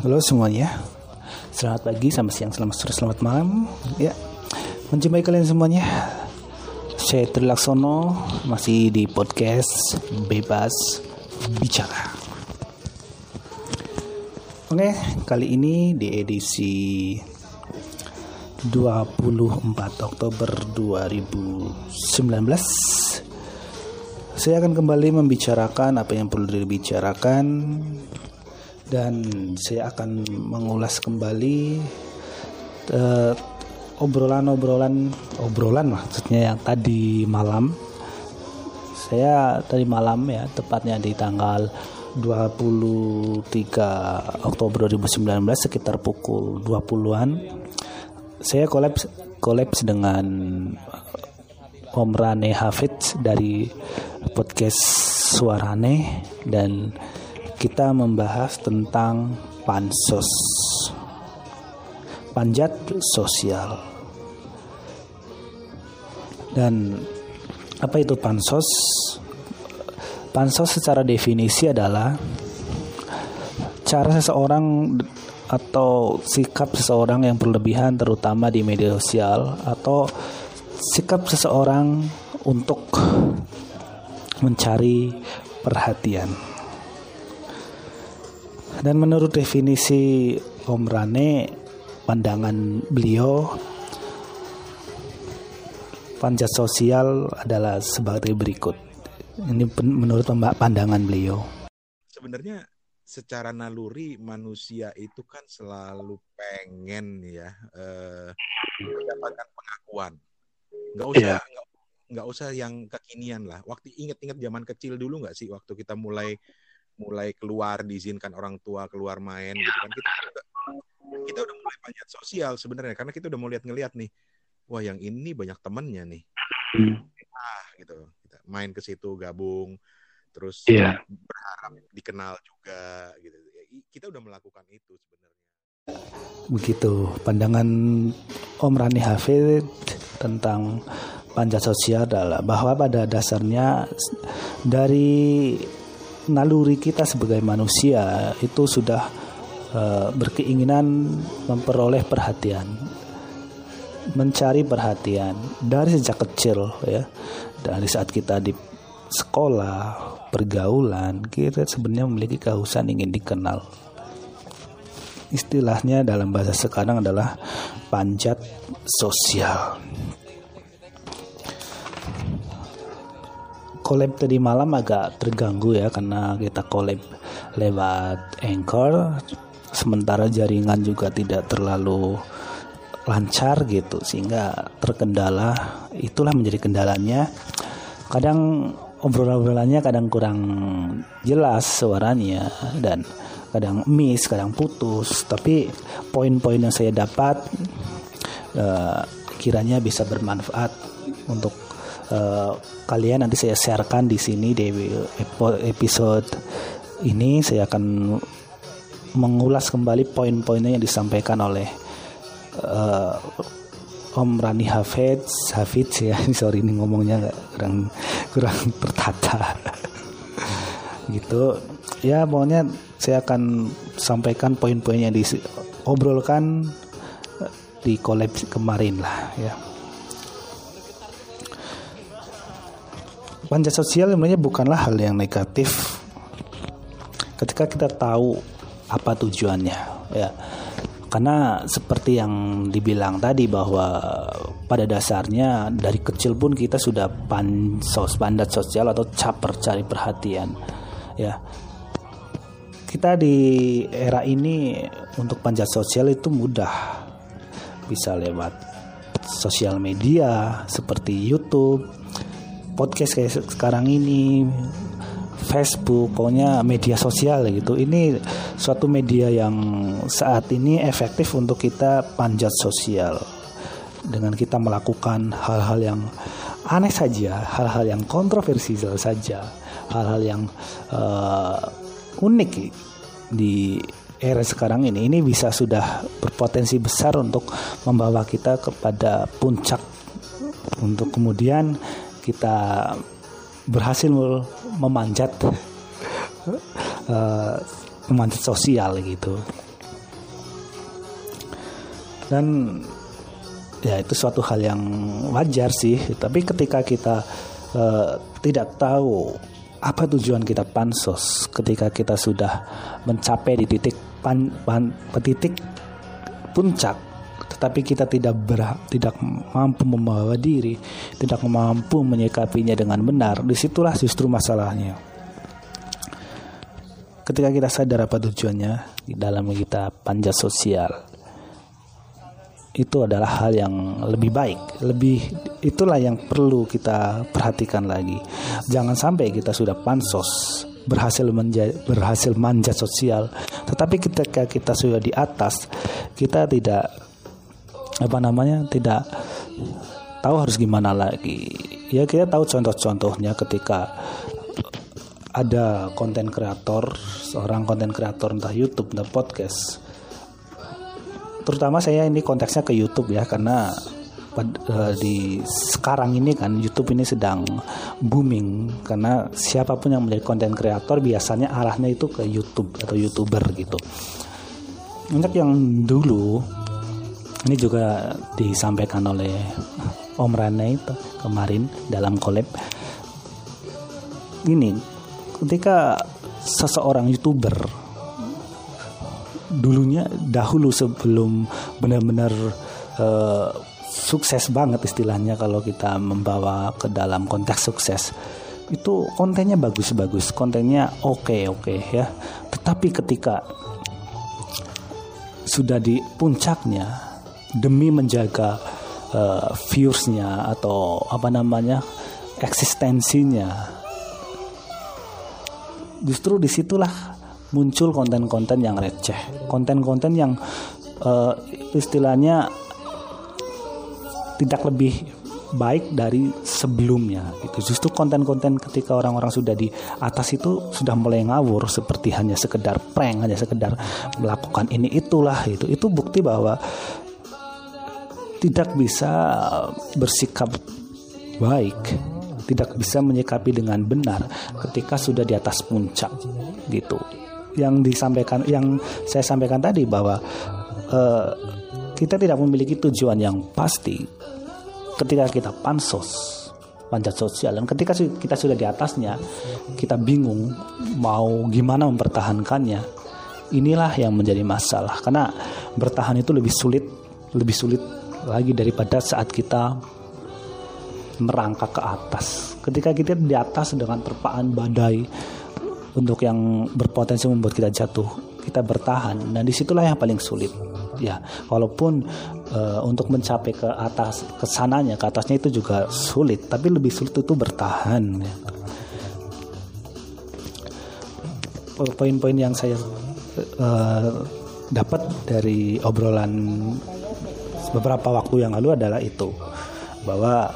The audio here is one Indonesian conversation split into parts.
Halo semuanya. Selamat pagi, selamat siang, selamat sore, selamat malam. Ya, menjumpai kalian semuanya. Saya Trilaksono Masih di podcast Bebas Bicara. Oke, kali ini di edisi 24 Oktober 2019 saya akan kembali membicarakan apa yang perlu dibicarakan dan saya akan mengulas kembali uh, obrolan-obrolan obrolan maksudnya yang tadi malam. Saya tadi malam ya tepatnya di tanggal 23 Oktober 2019 sekitar pukul 20-an saya kolaps kolaps dengan Om Rane Hafid dari podcast Suarane dan kita membahas tentang pansos. Panjat sosial. Dan apa itu pansos? Pansos secara definisi adalah cara seseorang atau sikap seseorang yang berlebihan terutama di media sosial atau sikap seseorang untuk mencari perhatian. Dan menurut definisi Om Rane, pandangan beliau panjat sosial adalah sebagai berikut. Ini menurut pandangan beliau. Sebenarnya secara naluri manusia itu kan selalu pengen ya eh, mendapatkan pengakuan nggak usah yeah. nggak, nggak usah yang kekinian lah waktu inget-inget zaman kecil dulu nggak sih waktu kita mulai mulai keluar diizinkan orang tua keluar main gitu kan kita udah, kita udah mulai banyak sosial sebenarnya karena kita udah mau lihat-ngelihat nih wah yang ini banyak temennya nih. Hmm. ah gitu. Kita main ke situ gabung terus yeah. berharap dikenal juga gitu. Kita udah melakukan itu sebenarnya. Begitu pandangan Om Rani Hafid tentang panjat sosial adalah bahwa pada dasarnya dari naluri kita sebagai manusia itu sudah uh, berkeinginan memperoleh perhatian mencari perhatian dari sejak kecil ya dari saat kita di sekolah pergaulan kita sebenarnya memiliki kehausan ingin dikenal istilahnya dalam bahasa sekarang adalah panjat sosial. Collab tadi malam agak terganggu ya karena kita collab lewat Anchor. Sementara jaringan juga tidak terlalu lancar gitu sehingga terkendala. Itulah menjadi kendalanya. Kadang obrolan-obrolannya kadang kurang jelas suaranya dan kadang miss, kadang putus. Tapi poin-poin yang saya dapat uh, kiranya bisa bermanfaat untuk uh, kalian. Nanti saya sharekan di sini di episode ini. Saya akan mengulas kembali poin-poinnya yang disampaikan oleh uh, Om Rani Hafid, Hafid ya, sorry ini ngomongnya nggak kurang kurang tertata gitu ya pokoknya saya akan sampaikan poin-poin yang diobrolkan eh, di collab kemarin lah ya. Panjat sosial sebenarnya bukanlah hal yang negatif. Ketika kita tahu apa tujuannya ya. Karena seperti yang dibilang tadi bahwa pada dasarnya dari kecil pun kita sudah pansos, pandat sosial atau caper cari perhatian ya. Kita di era ini untuk panjat sosial itu mudah. Bisa lewat sosial media seperti YouTube podcast kayak sekarang ini Facebook pokoknya media sosial gitu. Ini suatu media yang saat ini efektif untuk kita panjat sosial. Dengan kita melakukan hal-hal yang aneh saja hal-hal yang kontroversial saja hal-hal yang uh, unik di era sekarang ini. Ini bisa sudah berpotensi besar untuk membawa kita kepada puncak. Untuk kemudian kita berhasil memanjat uh, memanjat sosial gitu. Dan ya itu suatu hal yang wajar sih. Tapi ketika kita uh, tidak tahu apa tujuan kita pansos ketika kita sudah mencapai di titik pan, pan titik puncak tetapi kita tidak ber, tidak mampu membawa diri tidak mampu menyikapinya dengan benar. Di situlah justru masalahnya. Ketika kita sadar apa tujuannya di dalam kita panjat sosial itu adalah hal yang lebih baik, lebih itulah yang perlu kita perhatikan lagi. Jangan sampai kita sudah pansos berhasil menja, berhasil manjat sosial, tetapi ketika kita sudah di atas, kita tidak apa namanya tidak tahu harus gimana lagi. Ya kita tahu contoh-contohnya ketika ada konten kreator, seorang konten kreator entah YouTube, entah podcast terutama saya ini konteksnya ke YouTube ya karena uh, di sekarang ini kan YouTube ini sedang booming karena siapa pun yang menjadi konten kreator biasanya arahnya itu ke YouTube atau youtuber gitu. Untuk yang dulu ini juga disampaikan oleh Om Rane kemarin dalam collab. Ini ketika seseorang youtuber dulunya dahulu sebelum benar-benar uh, sukses banget istilahnya kalau kita membawa ke dalam konteks sukses itu kontennya bagus-bagus kontennya oke-oke okay ya tetapi ketika sudah di puncaknya demi menjaga uh, viewersnya atau apa namanya eksistensinya. Justru di situlah muncul konten-konten yang receh, konten-konten yang uh, istilahnya tidak lebih baik dari sebelumnya itu justru konten-konten ketika orang-orang sudah di atas itu sudah mulai ngawur seperti hanya sekedar prank hanya sekedar melakukan ini itulah itu itu bukti bahwa tidak bisa bersikap baik tidak bisa menyikapi dengan benar ketika sudah di atas puncak gitu. Yang disampaikan yang saya sampaikan tadi bahwa uh, kita tidak memiliki tujuan yang pasti. Ketika kita pansos panjat sosial dan ketika kita sudah di atasnya kita bingung mau gimana mempertahankannya. Inilah yang menjadi masalah karena bertahan itu lebih sulit lebih sulit lagi daripada saat kita merangkak ke atas. Ketika kita di atas dengan terpaan badai untuk yang berpotensi membuat kita jatuh kita bertahan. Dan di situlah yang paling sulit. Ya walaupun uh, untuk mencapai ke atas ke sananya ke atasnya itu juga sulit. Tapi lebih sulit itu bertahan ya. poin-poin yang saya uh, dapat dari obrolan beberapa waktu yang lalu adalah itu bahwa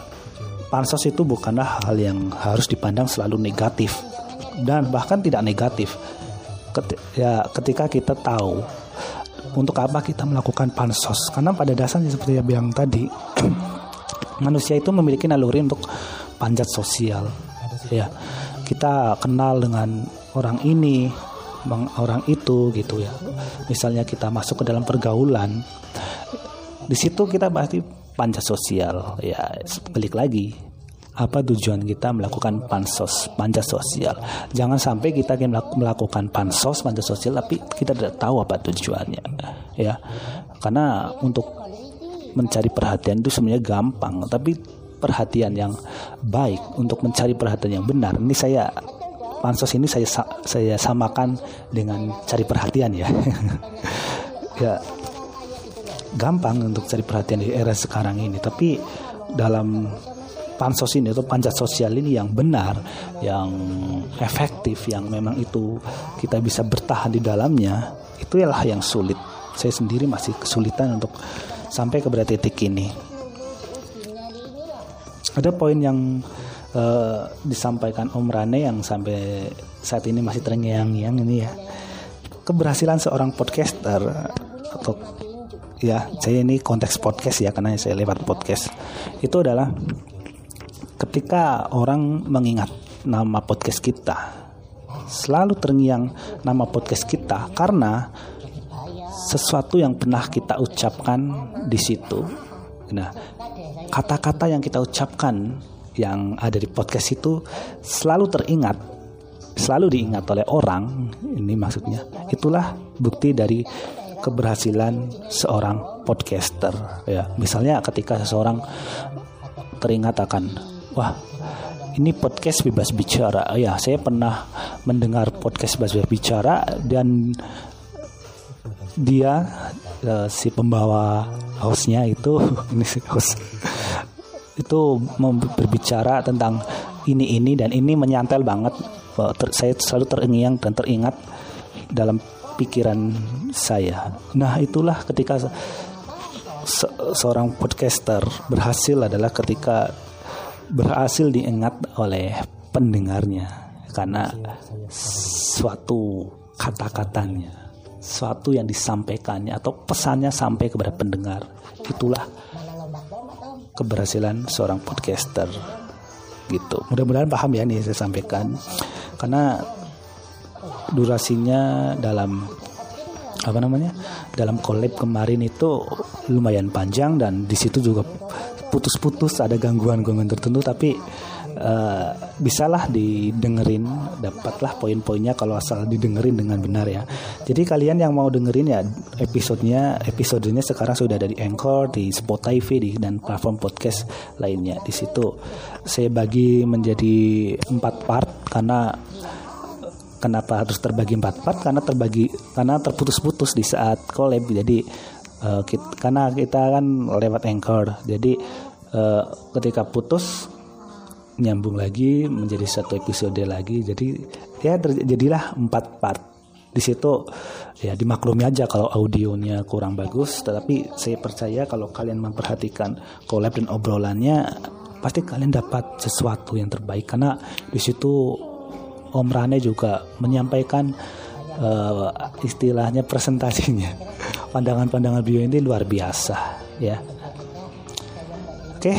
pansos itu bukanlah hal yang harus dipandang selalu negatif dan bahkan tidak negatif. ya ketika kita tahu untuk apa kita melakukan pansos karena pada dasarnya seperti yang bilang tadi manusia itu memiliki naluri untuk panjat sosial ya kita kenal dengan orang ini orang itu gitu ya misalnya kita masuk ke dalam pergaulan di situ kita pasti panjat sosial. Ya balik lagi. Apa tujuan kita melakukan pansos panjat sosial? Jangan sampai kita melakukan pansos panjat sosial tapi kita tidak tahu apa tujuannya. Ya karena untuk mencari perhatian itu sebenarnya gampang tapi perhatian yang baik untuk mencari perhatian yang benar ini saya pansos ini saya saya samakan dengan cari perhatian ya. Ya gampang untuk cari perhatian di era sekarang ini tapi dalam pansos ini atau panjat sosial ini yang benar, yang efektif, yang memang itu kita bisa bertahan di dalamnya, itu ialah yang sulit. Saya sendiri masih kesulitan untuk sampai ke berat titik ini. Ada poin yang uh, disampaikan Om Rane yang sampai saat ini masih terngiang-ngiang ini ya. Keberhasilan seorang podcaster atau ya saya ini konteks podcast ya karena saya lewat podcast itu adalah ketika orang mengingat nama podcast kita selalu terngiang nama podcast kita karena sesuatu yang pernah kita ucapkan di situ. Nah, kata-kata yang kita ucapkan yang ada di podcast itu selalu teringat, selalu diingat oleh orang. Ini maksudnya. Itulah bukti dari keberhasilan seorang podcaster ya. Misalnya ketika seseorang teringat akan wah ini podcast bebas bicara ya saya pernah mendengar podcast bebas bicara dan dia uh, si pembawa hostnya itu ini si host itu berbicara tentang ini ini dan ini menyantel banget saya selalu terngiang dan teringat dalam pikiran saya nah itulah ketika se seorang podcaster berhasil adalah ketika berhasil diingat oleh pendengarnya karena suatu kata-katanya, suatu yang disampaikannya atau pesannya sampai kepada pendengar. Itulah keberhasilan seorang podcaster. Gitu. Mudah-mudahan paham ya nih saya sampaikan. Karena durasinya dalam apa namanya dalam collab kemarin itu lumayan panjang dan di situ juga putus-putus ada gangguan-gangguan tertentu tapi uh, bisalah didengerin dapatlah poin-poinnya kalau asal didengerin dengan benar ya. Jadi kalian yang mau dengerin ya episodenya episodenya sekarang sudah ada di Anchor di Spotify di dan platform podcast lainnya. Di situ saya bagi menjadi empat part karena kenapa harus terbagi empat part karena terbagi karena terputus-putus di saat collab. Jadi uh, kita, karena kita kan lewat anchor. Jadi uh, ketika putus nyambung lagi menjadi satu episode lagi. Jadi ya terjadilah empat part. Di situ ya dimaklumi aja kalau audionya kurang bagus. Tetapi saya percaya kalau kalian memperhatikan collab dan obrolannya pasti kalian dapat sesuatu yang terbaik. Karena di situ Om Rane juga menyampaikan uh, istilahnya presentasinya. Pandangan-pandangan beliau ini luar biasa ya. Oke.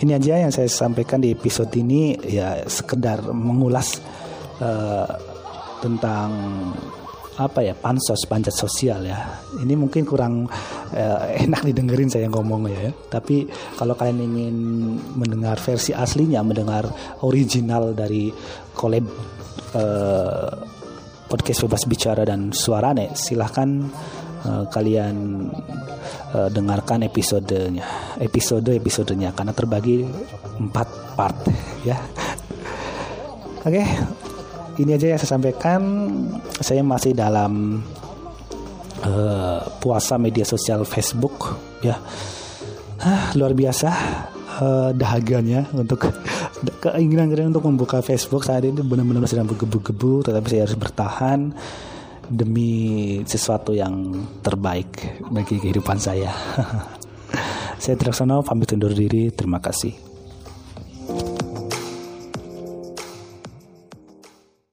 Ini aja yang saya sampaikan di episode ini ya sekedar mengulas uh, tentang apa ya pansos panjat sosial ya. Ini mungkin kurang uh, enak didengerin saya ngomong ya tapi kalau kalian ingin mendengar versi aslinya mendengar original dari collab uh, podcast bebas bicara dan suarane silahkan uh, kalian uh, dengarkan episodenya. Episode episodenya. Karena terbagi empat part ya. Oke? okay ini aja yang saya sampaikan. Saya masih dalam uh, puasa media sosial Facebook ya. Ah, luar biasa uh, dahaganya untuk keinginan kalian untuk membuka Facebook saat ini benar-benar sedang bergebu-gebu tetapi saya harus bertahan demi sesuatu yang terbaik bagi kehidupan saya. saya Traksono pamit undur diri. Terima kasih.